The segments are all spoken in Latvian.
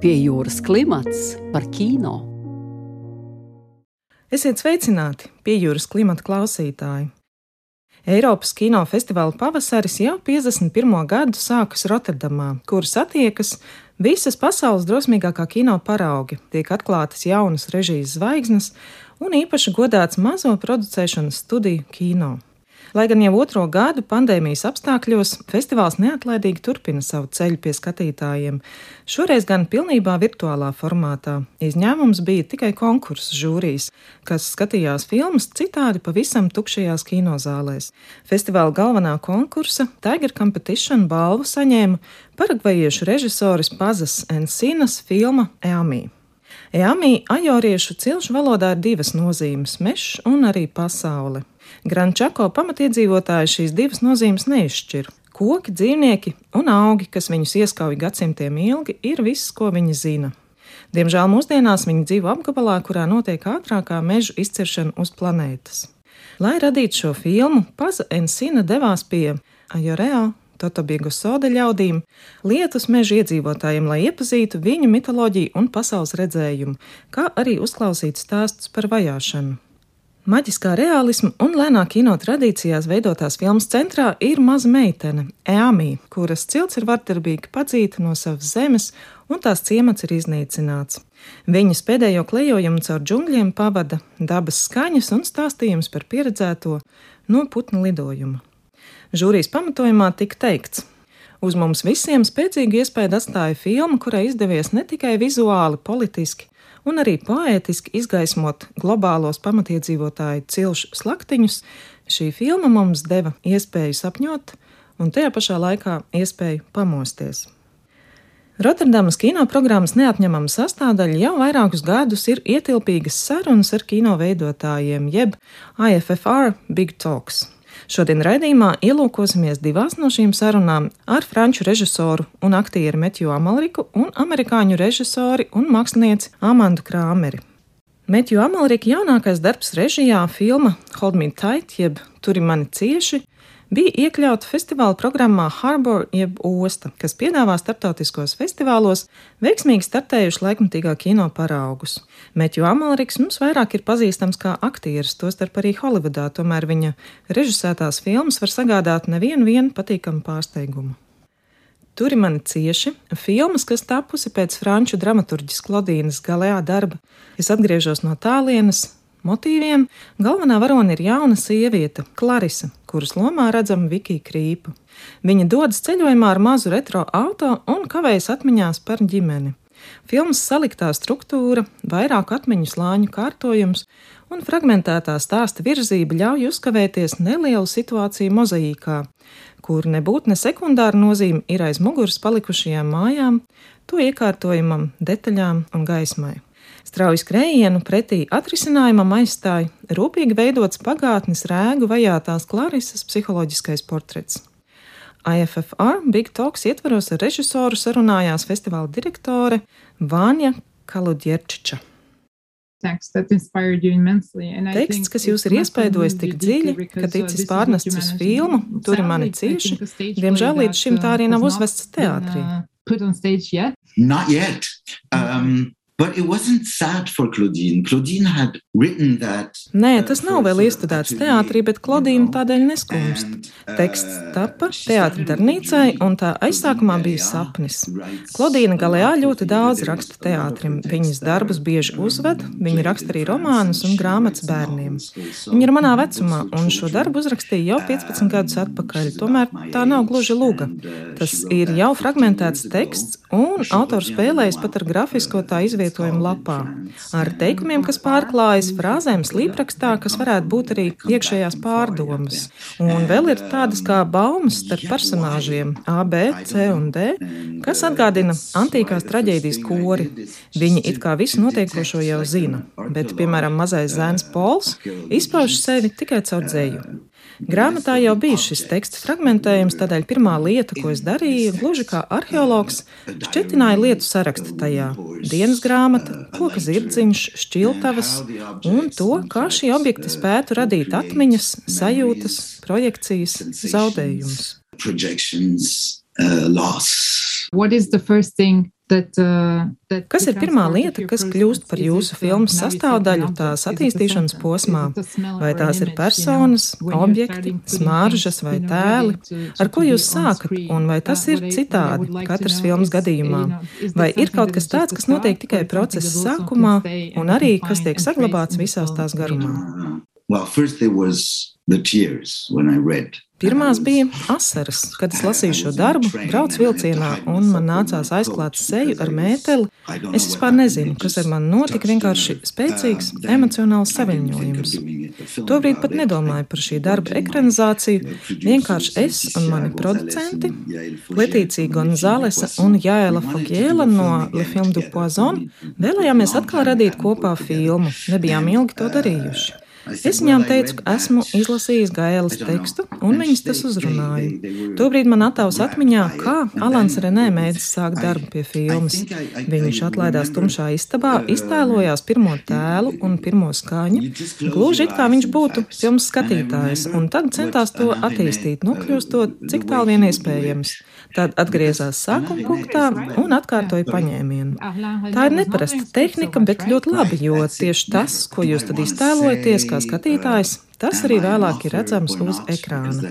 Pie jūras klimats par kino. Esiet sveicināti, pie jūras klimata klausītāji! Eiropas kinofestivāla pavasaris jau 51. gadu sākas Rotterdamā, kur satiekas visas pasaules drosmīgākā kino paraugi, tiek atklātas jaunas režijas zvaigznes un īpaši godāts mazo producēšanas studiju kino. Lai gan jau otro gadu pandēmijas apstākļos festivāls neatlaidīgi turpina savu ceļu pie skatītājiem, šoreiz gan pilnībā virtuālā formātā. Izņēmums bija tikai konkursu žūrijas, kas skatījās filmas citādi pavisam tukšajās kinozālēs. Festivāla galvenā konkursa Tiger Competition balvu saņēma paragvajiešu režisoris Pazas Ensinas filma Eamī. Eamī ajoriešu cilšu valodā ir divas nozīmes - mežs un arī pasaule. Grančako pamatiedzīvotāji šīs divas nozīmes neizšķir. Koki, dzīvnieki un augi, kas viņus ieskauj gadsimtiem ilgi, ir viss, ko viņi zina. Diemžēl mūsdienās viņi dzīvo apgabalā, kurā notiek ātrākā meža izciršana uz planētas. Lai radītu šo filmu, Paza Ensina devās pie Ajoreā, Totobiegu soda ļaudīm, lietus meža iedzīvotājiem, lai iepazītu viņu mitoloģiju un pasaules redzējumu, kā arī uzklausītu stāstus par vajāšanu. Maģiskā realisma un lēnā kino tradīcijās veidotās filmas centrā ir maza meitene, Eamī, kuras cilts ir vardarbīgi padzīta no savas zemes, un tās ciemats ir iznīcināts. Viņas pēdējo klejojumu caur džungļiem pavada dabas skaņas un stāstījums par pieredzēto no putnu lidojuma. Žūrijas pamatojumā tika teikts, Uz mums visiem spēcīgu iespēju atstāja filma, kurai izdevies ne tikai vizuāli, politiski, un arī poētiski izgaismot globālos pamatiedzīvotāju cilšu slaktiņus, šī filma mums deva iespēju sapņot un tajā pašā laikā iespēju pamosties. Rotterdamas kino programmas neatņemama sastāvdaļa jau vairākus gadus ir ietilpīgas sarunas ar kino veidotājiem, jeb IFFR Big Talks, Šodien raidījumā ielūkosimies divās no šīm sarunām ar franču režisoru un aktieru Metju Amalriku un amerikāņu režisori un mākslinieci Amandu Krāmeri. Metju Amalrika jaunākais darbs režijā filma Hold Me Tight, jeb Turi mani cieši, bija iekļauta festivāla programmā Harbor jeb Osta, kas piedāvā starptautiskos festivālos veiksmīgi startējuši laikmatīgā kino paraugus. Meķu Amalriks mums vairāk ir pazīstams kā aktieris, tostarp arī Holivudā, tomēr viņa režisētās filmas var sagādāt nevienu patīkamu pārsteigumu. Turi mani cieši, filmas, kas tapusi pēc franču dramaturģis Klodīnas galējā darba. Es atgriežos no tālienes, motīviem galvenā varone ir jauna sieviete, Klarisa, kuras lomā redzama Vikija Krīpa. Viņa dodas ceļojumā ar mazu retro auto un kavējas atmiņās par ģimeni. Filmas saliktā struktūra, vairāku atmiņu slāņu kārtojums un fragmentētā stāsta virzība ļauj uzkavēties nelielu situāciju mozaīkā, kur nebūtu ne sekundāra nozīme ir aiz muguras palikušajām mājām, to iekārtojumam, detaļām un gaismai. Strauji skrējienu pretī atrisinājumam aizstāja rūpīgi veidots pagātnes rēgu vajātās Klarisas psiholoģiskais portrets. IFFR Big Talks ietvaros ar režisoru sarunājās festivāla direktore Vāņa Kaludjerčiča. Teksts, kas jūs ir iespaidojis tik dziļi, ka ticis pārnests uz filmu, turi mani cieši, diemžēl līdz šim tā arī nav uzvests teātrī. Not yet. Um, But it wasn't sad for Claudine. Claudine had written that. Nē, uh, tas nav vēl iestudēts teātrī, bet Klaudīna tādēļ neskumst. Uh, Teksts tapa teātra darbnīcai, un tā aizsākumā bija sapnis. Klaudīna galējā ļoti daudz raksta teātrim. Viņas darbus bieži uzved, viņa raksta arī romānus un grāmatas bērniem. Viņa ir manā vecumā, un šo darbu uzrakstīja jau 15 gadus atpakaļ. Tomēr tā nav gluži luga. Tas ir jau fragmentēts teksts, un autors spēlējas pat ar grafisko tā izvietu izvietojumu lapā, ar teikumiem, kas pārklājas, frāzēm slīprakstā, kas varētu būt arī iekšējās pārdomas. Un vēl ir tādas kā baumas starp personāžiem A, B, C un D, kas atgādina antīkās traģēdijas kori. Viņi it kā visu notiekošo jau zina, bet, piemēram, mazais zēns Pols izpauž sevi tikai caur dzēju. Grāmatā jau bija šis teksta fragmentējums, tādēļ pirmā lieta, ko es darīju, gluži kā arheologs, šķetināja lietu sarakstu tajā - dienas grāmata, koka zirdziņš, šķiltavas un to, kā šie objekti spētu radīt atmiņas, sajūtas, projekcijas, zaudējumus. Projections, uh, loss, Kas ir pirmā lieta, kas kļūst par jūsu filmas sastāvdaļu tās attīstīšanas posmā? Vai tās ir personas, objekti, smaržas vai tēli? Ar ko jūs sākat, un vai tas ir citādi katras filmas gadījumā? Vai ir kaut kas tāds, kas notiek tikai procesa sākumā, un arī kas tiek saglabāts visās tās garumā? Well, first there was the tears when I read. Pirmās bija asaras, kad es lasīju šo darbu, braucu vilcienā, un man nācās aizklāt seju ar mēteli. Es vispār nezinu, kas ar mani notika, vienkārši spēcīgs emocionāls saviņojums. Tobrīd pat nedomāju par šī darba ekranizāciju, vienkārši es un mani producenti, Letīcija Gonzalesa un Jāela Fogiela no Le Film du Poison, vēlējāmies atkal radīt kopā filmu, nebijām ilgi to darījuši. Es viņām teicu, ka esmu izlasījis Gailas tekstu, un viņas tas uzrunāja. Tobrīd man attēls atmiņā, kā Alans Renē mēģis sākt darbu pie filmas. Viņš atlaidās tumšā istabā, iztēlojās pirmo tēlu un pirmo skaņu, gluži it kā viņš būtu filmas skatītājs, un tad centās to attīstīt, nokļūstot cik tālu vien iespējams. Tad atgriezās sākuma punktā un atkārtoja paņēmienu. Tā ir neparasta tehnika, bet ļoti labi, jo tieši tas, ko jūs tad iztēlojaties kā skatītājs, Tas arī vēlāk ir redzams uz ekrāna.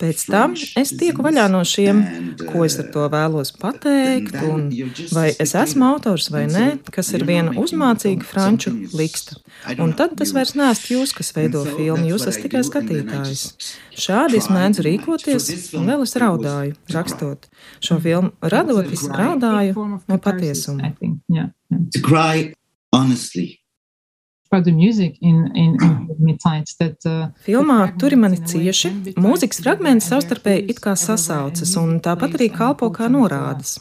Pēc tam es tieku vaļā no šiem, ko es ar to vēlos pateikt, un vai es esmu autors vai nē, kas ir viena uzmācīga franču liksta. Un tad tas vairs nēst jūs, kas veido filmu, jūs esat tikai skatītājs. Šādi es mēdzu rīkoties, un vēl es raudāju, rakstot šo filmu. Radot, es raudāju no patiesuma. To cry honestly In, in, in that, uh, Filmā Turi mani cieši, mūzikas fragmenti savstarpēji it kā sasaucas, un tāpat arī kalpo kā norādes.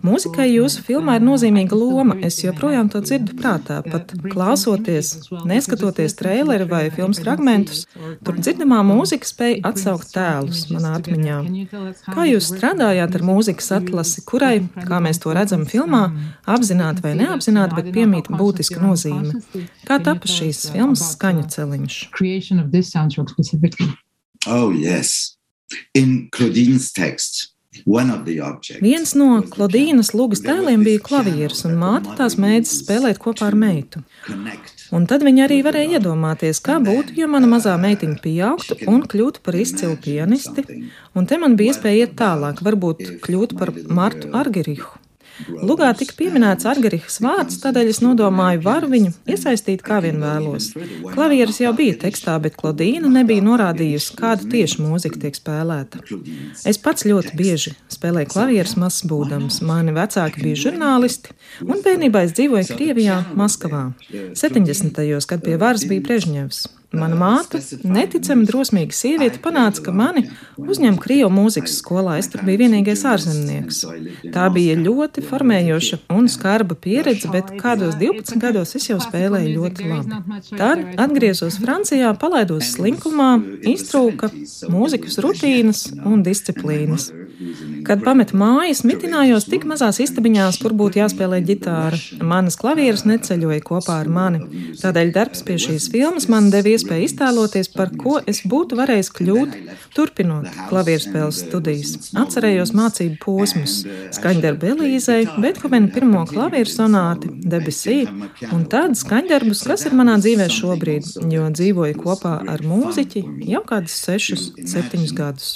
Mūzikai jūsu filmā ir nozīmīga loma, es joprojām to dzirdu prātā, pat klausoties, neskatoties traileri vai filmas fragmentus, tur dzirdamā mūzika spēja atsaukt tēlus manā atmiņā. Kā jūs strādājāt ar mūzikas atlasi, kurai, kā mēs to redzam filmā, apzināti vai neapzināti, bet piemīt būtiska nozīme? Kā tā tapa šīs filmas skaņu celiņš? Oh, yes. In Claudine's text, Viens no Klodīnas lūgas tēliem bija klavieris, un māte tās mēģināja spēlēt kopā ar meitu. Un tad viņa arī varēja iedomāties, kā būtu, ja mana mazā meitiņa pieaugtu un kļūtu par izcilu pianisti. Un te man bija iespēja iet tālāk, varbūt kļūt par Martu Argerihu. Lugā tika pieminēts Argarihas vārds, tādēļ es nodomāju, varu viņu iesaistīt kā vien vēlos. Klavieris jau bija tekstā, bet Klodīna nebija norādījusi, kāda tieši mūzika tiek spēlēta. Es pats ļoti bieži spēlēju klavierus mazs būdams. Mani vecāki bija žurnālisti, un bērnībā es dzīvoju Krievijā, Maskavā. 70. gados, kad pie varas bija Brežņevs. Mana māte, neticami drosmīga sieviete, panāca, ka mani uzņem Krievu mūzikas skolā. Es tur biju vienīgais ārzemnieks. Tā bija ļoti formējoša un skarba pieredze, bet kādos 12 gados es jau spēlēju ļoti labi. Tad atgriezos Francijā, palaidos slinkumā, iztrūka mūzikas rutīnas un disciplīnas. Kad pametu mājas, mitinājos tik mazās istabiņās, kur būtu jāspēlē ģitāra. Manas klavieres neceļoja kopā ar mani. Tādēļ darbs pie šīs filmas man deva iespēju iztēloties, par ko es būtu varējis kļūt, turpinot klavierspēles studijas. Atcerējos mācību posmus, skaņdarbu Elīzei, Bethovena pirmo klavieru sonāti, Debesī, un tādus skaņdarbus, kas ir manā dzīvē šobrīd, jo dzīvoju kopā ar mūziķi jau kādus sešus, septiņus gadus.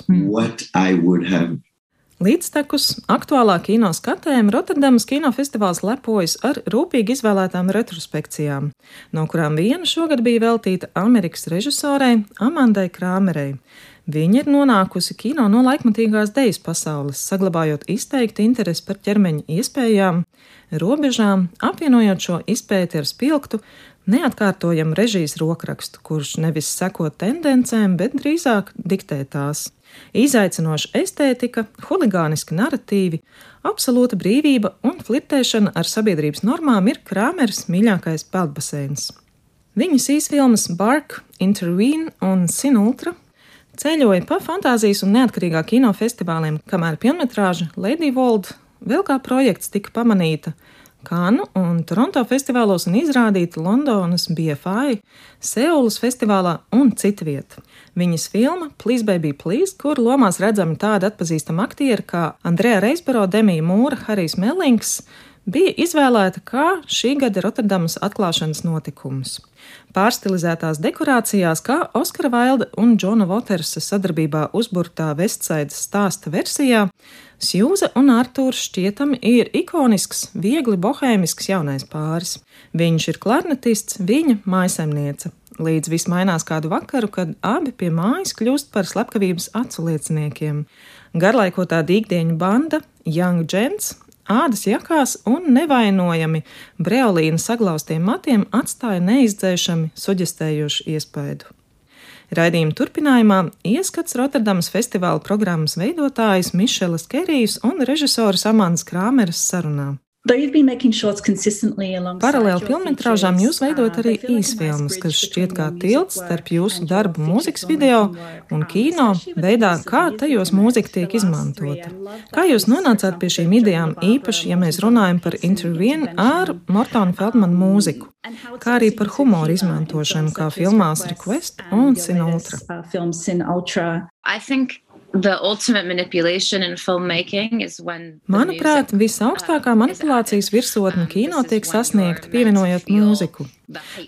Līdztekus aktuālā kino skatēm Rotterdamas kinofestivāls lepojas ar rūpīgi izvēlētām retrospekcijām, no kurām viena šogad bija veltīta Amerikas režisorei Amandai Krāmerei. Viņa ir nonākusi kino no laikmatīgās dejas pasaules, saglabājot izteikti interesi par ķermeņa iespējām, robežām, apvienojot šo izpēti ar spilgtu, neatkārtojamu režijas rokrakstu, kurš nevis seko tendencēm, bet drīzāk diktē tās. Izaicinoša estētika, huligāniski narratīvi, absolūta brīvība un flirtēšana ar sabiedrības normām ir Krāmeris mīļākais peldbaseins. Viņas īsfilmas Bark, Intervene un Sinultra ceļoja pa fantāzijas un neatkarīgā kino festivāliem, kamēr filmetrāža Lady Vold vēl kā projekts tika pamanīta Kanu un Toronto festivālos un izrādīta Londonas BFI, Seulas festivālā un citvieta. Viņas filma Please Baby Please, kur lomās redzami tādi atpazīstami aktieri kā Andrejā Reisbaro, Demija Mūra, Harijs Mellings, bija izvēlēta kā šī gada Rotterdamas atklāšanas notikums. Pārstilizētās dekorācijās, kā Oskara Vailda un Džona Votersa sadarbībā uzburtā Vestsaidas stāsta versijā, Sjūza un Artūrs šķietami ir ikonisks, viegli bohēmisks jaunais pāris. Viņš ir klarnetists, viņa maisaimniece. Līdz viss mainās kādu vakaru, kad abi pie mājas kļūst par slepkavības aculieciniekiem. Garlaikotā dīgdieņu banda, Young Gents, ādas jakās un nevainojami breolīna saglaustiem matiem atstāja neizdzēšami suģestējošu iespaidu. Raidījuma turpinājumā ieskats Rotterdamas festivāla programmas veidotājs Mišelas Kerijas un režisors Amants Krāmeres sarunā. Paralēli filmmetrāžām jūs veidojat arī īsfilmas, kas šķiet kā tilts starp jūsu darbu mūzikas video un kino veidā, kā tajos mūzika tiek izmantota. Kā jūs nonācāt pie šīm idejām, īpaši, ja mēs runājam par intervienu ar Mortonu Feldmanu mūziku, kā arī par humoru izmantošanu, kā filmās Request un Sinultra? Manuprāt, visaugstākā manipulācijas virsotne kino tiek sasniegta pievienojot mūziku.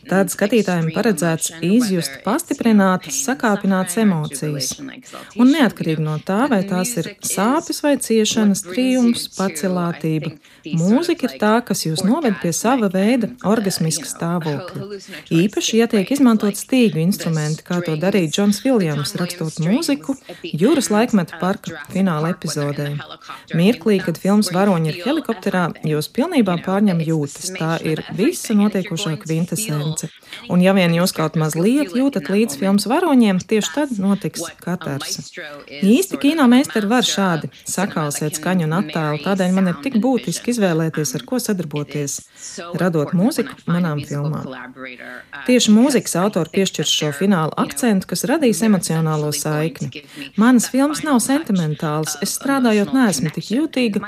Tad skatītājiem paredzēts izjust pastiprinātas, sakāpinātas emocijas. Un neatkarīgi no tā, vai tās ir sāpes vai ciešanas, trijums, pacelātība, mūzika ir tā, kas jūs noved pie sava veida orgasmiska stāvokļa. Īpaši, ja tiek izmantot stīgu instrumenti, kā to darīja Džons Viljams, rakstot mūziku jūras laikmeta parka fināla epizodē. Mirklī, kad filmas varoņi ir helikopterā, jūs pilnībā pārņem jūtas. Tā ir visa notiekošā kvinta kvintesence. Un ja vien jūs kaut mazliet jūtat līdz filmas varoņiem, tieši tad notiks katarsa. Īsti kino meistari var šādi sakausēt skaņu un attēlu, tādēļ man ir tik būtiski izvēlēties, ar ko sadarboties, radot mūziku manām filmām. Tieši mūzikas autori piešķirs šo finālu akcentu, kas radīs emocionālo saikni. Manas filmas nav sentimentālas, es strādājot neesmu tik jūtīga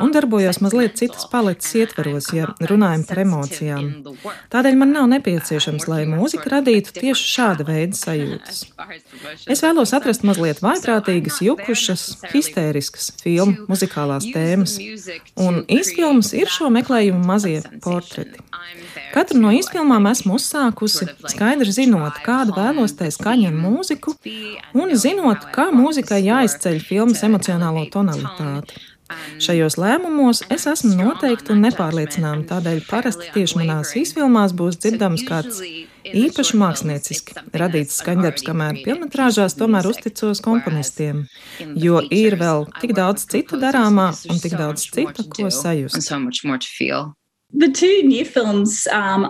un darbojos mazliet citas paletes ietveros, ja runājam par emocijām. Tādēļ Tādēļ man nav nepieciešams, lai mūzika radītu tieši šāda veida sajūtas. Es vēlos atrast mazliet vaiprātīgas, jukušas, histēriskas filmu muzikālās tēmas, un izfilmas ir šo meklējumu mazie portreti. Katru no izfilmām esmu uzsākusi, skaidri zinot, kādu vēlos tai skaņu un mūziku, un zinot, kā mūzikai jāizceļ filmas emocionālo tonalitāti. Šajos lēmumos es esmu noteikti un nepārliecināma, tādēļ parasti tieši manās izfilmās būs dzirdams kāds īpaši mākslinieciski radīts skaņdarbs, kamēr filmetrāžās tomēr uzticos komponistiem, jo ir vēl tik daudz citu darāmā un tik daudz citu, ko sajust. Um,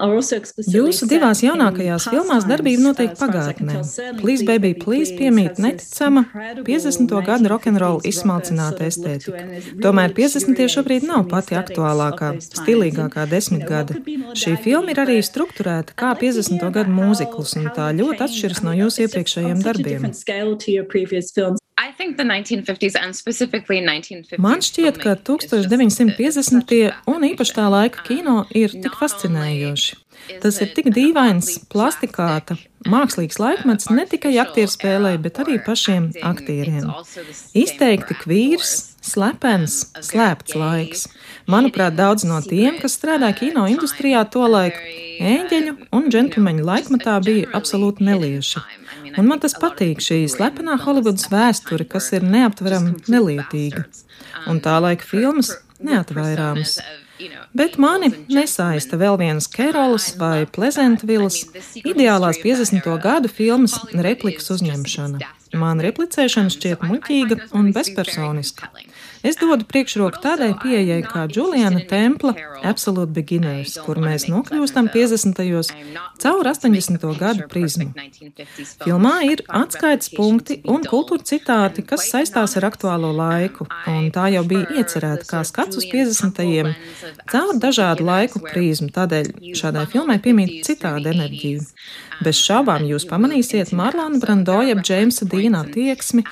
Jūsu divās jaunākajās filmās darbība notiek pagātnē. Please, baby, please piemīt neticama 50. gada rokenrola izsmalcināta estētika. Tomēr 50. šobrīd nav pati aktuālākā, stilīgākā desmitgada. Šī filma ir arī strukturēta kā 50. gada mūzikls, un tā ļoti atšķiras no jūsu iepriekšējiem darbiem. Man šķiet, ka 1950. un īpaši tā laika kino ir tik fascinējoši. Tas ir tik dīvains, plastikāta, mākslīgs laikmets ne tikai aktieru spēlē, bet arī pašiem aktieriem. Izteikti kvīrs, slepens, slēpts laiks. Manuprāt, daudz no tiem, kas strādā kino industrijā to laiku, ēģeļu un džentlmeņu laikmatā bija absolūti nelieši. Un man tas patīk, šī slepenā Holivudas vēsture, kas ir neaptverama nelietīga. Un tā laika filmas neatvairāmas. Bet mani nesaista vēl vienas Kerolas vai Plezentvilas ideālās 50. gadu filmas replikas uzņemšana. Man replicēšana šķiet muļķīga un bezpersoniska. Es dodu priekšroku tādai pieejai kā Juliana Templa Absolute Beginners, kur mēs nokļūstam 50. caur 80. gadu prizmu. Filmā ir atskaites punkti un kultūra citāti, kas saistās ar aktuālo laiku, un tā jau bija iecerēta kā skats uz 50. caur dažādu laiku prizmu, tādēļ šādai filmai piemīt citāda enerģija. Bez šaubām jūs pamanīsiet Marlāna Brandoja, Džeimsa Dīna attieksmi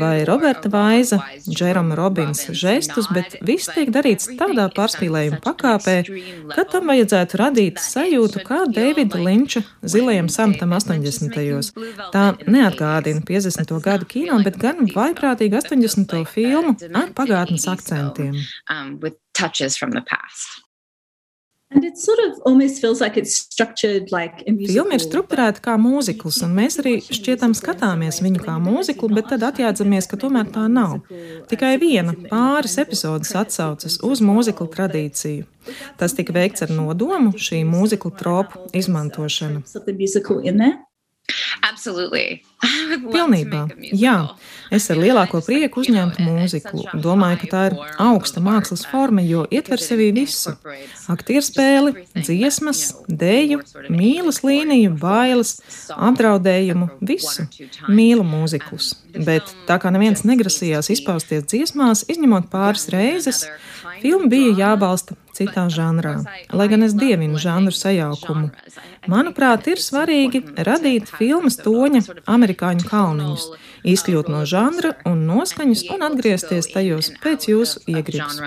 vai Roberta Vaiza, Džeroma Robina ikdienas žestus, bet viss tiek darīts tādā pārspīlējuma pakāpē, ka tam vajadzētu radīt sajūtu kā Davida Linča zilajam samtam 80. Tā neatgādina 50. gadu kino, bet gan vaiprātīgu 80. filmu ar pagātnes akcentiem. Um, Sort of like like Filma ir strukturēta kā mūzikls, un mēs arī šķietam skatāmies viņu kā mūziklu, bet tad atjēdzamies, ka tomēr tā nav. Tikai viena pāris epizodes atsaucas uz mūziklu tradīciju. Tas tika veikts ar nodomu šī mūziklu tropu izmantošana. Pilnībā. Jā, es ar lielāko prieku uzņemtu mūziku. Domāju, ka tā ir augsta mākslas forma, jo ietver sevī visu - aktierspēli, dziesmas, dēju, mīlas līniju, bailes, apdraudējumu, visu. Mīlu mūzikus. Bet tā kā neviens negrasījās izpausties dziesmās, izņemot pāris reizes, filma bija jābalsta citā žanrā, lai gan es dievinu žanru sajaukumu. Manuprāt, ir svarīgi radīt filmas toņa amerikāņu kalniņus, izkļūt no žanra un noskaņas un atgriezties tajos pēc jūsu iegribas.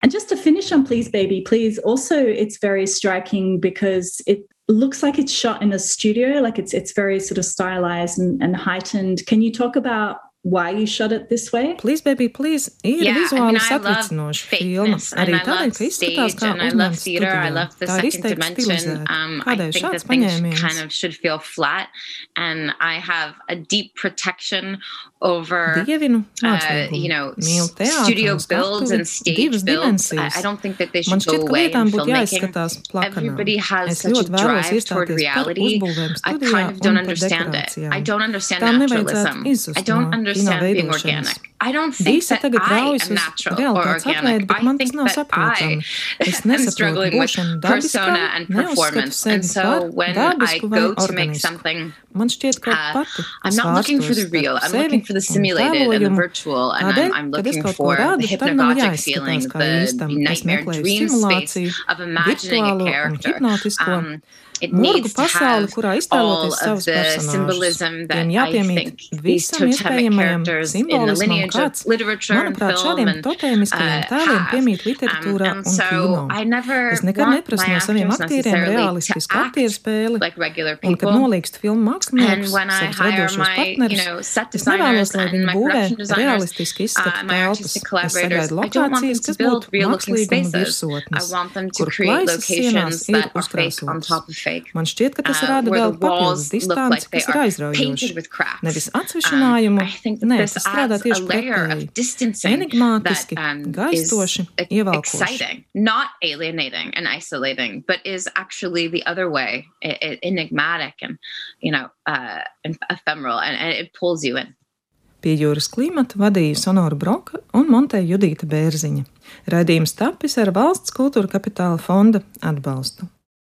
And just to finish on Please Baby, Please, also it's very striking because it looks like it's shot in a studio, like it's it's very sort of stylized and, and heightened. Can you talk about why you shot it this way? Please, baby, please ir yeah, vizuāli I mean, satricinoša filma. Arī tādēļ, ka izskatās kā uzņemts studijā. Tā ir izteikti stilizēta. Um, Kādēļ šāds paņēmiens? kind of should feel flat and I have a deep protection over Dievinu, uh, you know, studio builds and stage builds. I, I don't think that they should go away in filmmaking. Everybody has such a drive toward reality. I kind of don't understand it. I don't understand naturalism. I don't understand being organic. I don't think Visi tagad raujas uz realitātes atlaidi, bet man tas nav saprotami. Es nesaprotu būšanu dabiskam, neuzskatu sevi par dabisku vai organisku. Man šķiet, ka uh, pati I'm not looking for the real, I'm looking for the simulated and the virtual, and I'm, I'm looking for the hypnagogic feeling, the nightmare dream space of imagining a character. Um, Murgu pasauli, kurā iztēloties savus personāžus. Tiem jāpiemīt visam iespējamajam simbolismam, kāds, manuprāt, šādiem totēmiskajiem uh, tēliem piemīt um, literatūrā un kino. Es nekad neprasu no saviem aktieriem realistisku aktieru spēli, un kad nolīgst filmu mākslinieks, savus vedošos partnerus, es nevēlos, lai viņi būvē realistiski izskatu uh, telpas. Es sagaidu lokācijas, kas būtu mākslīguma virsotnes, kur plaisas sienās ir uzkrāsotas. Man šķiet, ka tas uh, rada vēl papildus distanci, kas ir aizraujoši. Nevis um, nē, tas strādā tieši pretēji. Enigmātiski, um, gaistoši, ievalkoši. Not alienating and isolating, but is actually the other way, enigmatic and, you know, uh, ephemeral, and, and it pulls you in. Pie jūras klimata vadīja Sonora Broka un Monteja Judīta Bērziņa. Raidījums tapis ar valsts kultūra kapitāla fonda atbalstu.